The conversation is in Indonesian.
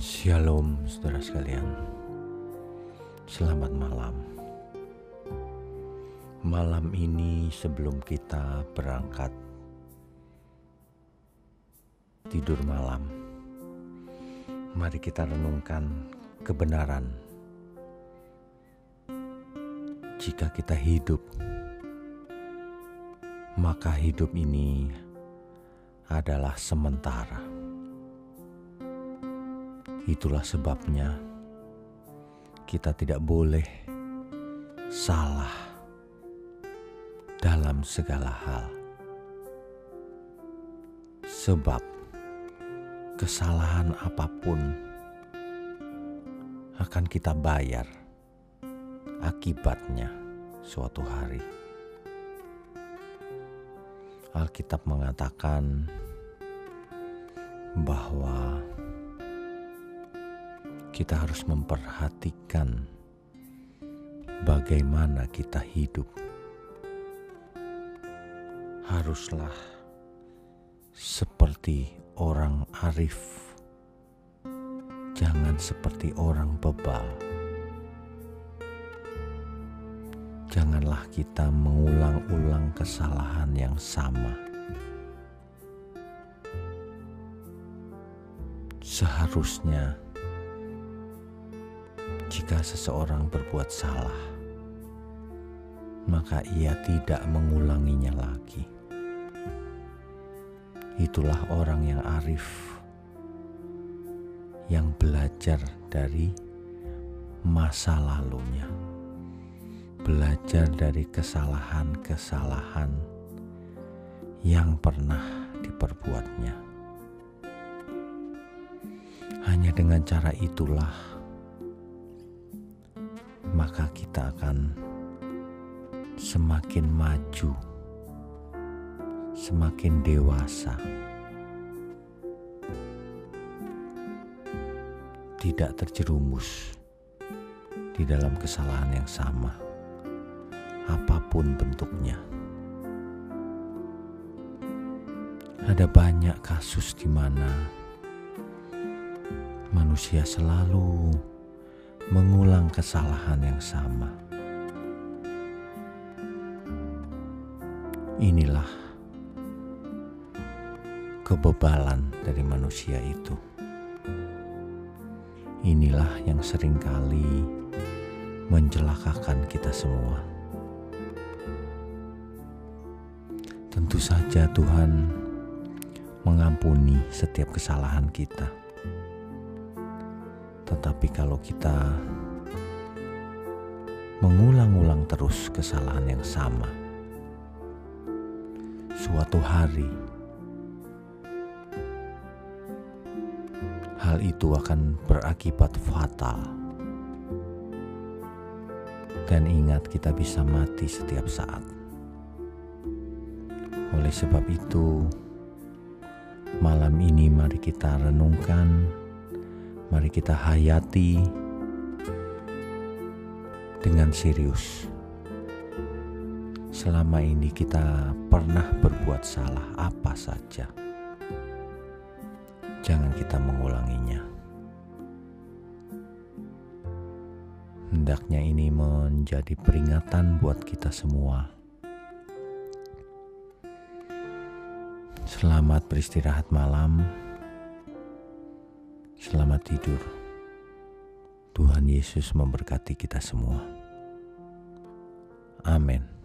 Shalom saudara sekalian. Selamat malam. Malam ini sebelum kita berangkat Tidur malam Mari kita renungkan kebenaran. Jika kita hidup Maka hidup ini adalah sementara Itulah sebabnya kita tidak boleh salah dalam segala hal, sebab kesalahan apa pun akan kita bayar akibatnya suatu hari. Alkitab mengatakan bahwa kita harus memperhatikan bagaimana kita hidup. Haruslah seperti orang arif, jangan seperti orang bebal. Janganlah kita mengulang-ulang kesalahan yang sama. Seharusnya jika seseorang berbuat salah, maka ia tidak mengulanginya lagi. Itulah orang yang arif, yang belajar dari masa lalunya, belajar dari kesalahan-kesalahan yang pernah diperbuatnya. Hanya dengan cara itulah maka kita akan semakin maju, semakin dewasa, tidak terjerumus di dalam kesalahan yang sama, apa pun bentuknya. Ada banyak kasus di mana manusia selalu mengulang kesalahan yang sama. Inilah kebebalan dari manusia itu. Inilah yang sering kali mencelakakan kita semua. Tentu saja Tuhan mengampuni setiap kesalahan kita tetapi kalau kita mengulang-ulang terus kesalahan yang sama, suatu hari hal itu akan berakibat fatal. Dan ingat, kita bisa mati setiap saat. Oleh sebab itu, malam ini mari kita renungkan Mari kita hayati dengan serius. Selama ini kita pernah berbuat salah apa saja. Jangan kita mengulanginya. Hendaknya ini menjadi peringatan buat kita semua. Selamat beristirahat malam. Selamat tidur. Tuhan Yesus memberkati kita semua. Amin.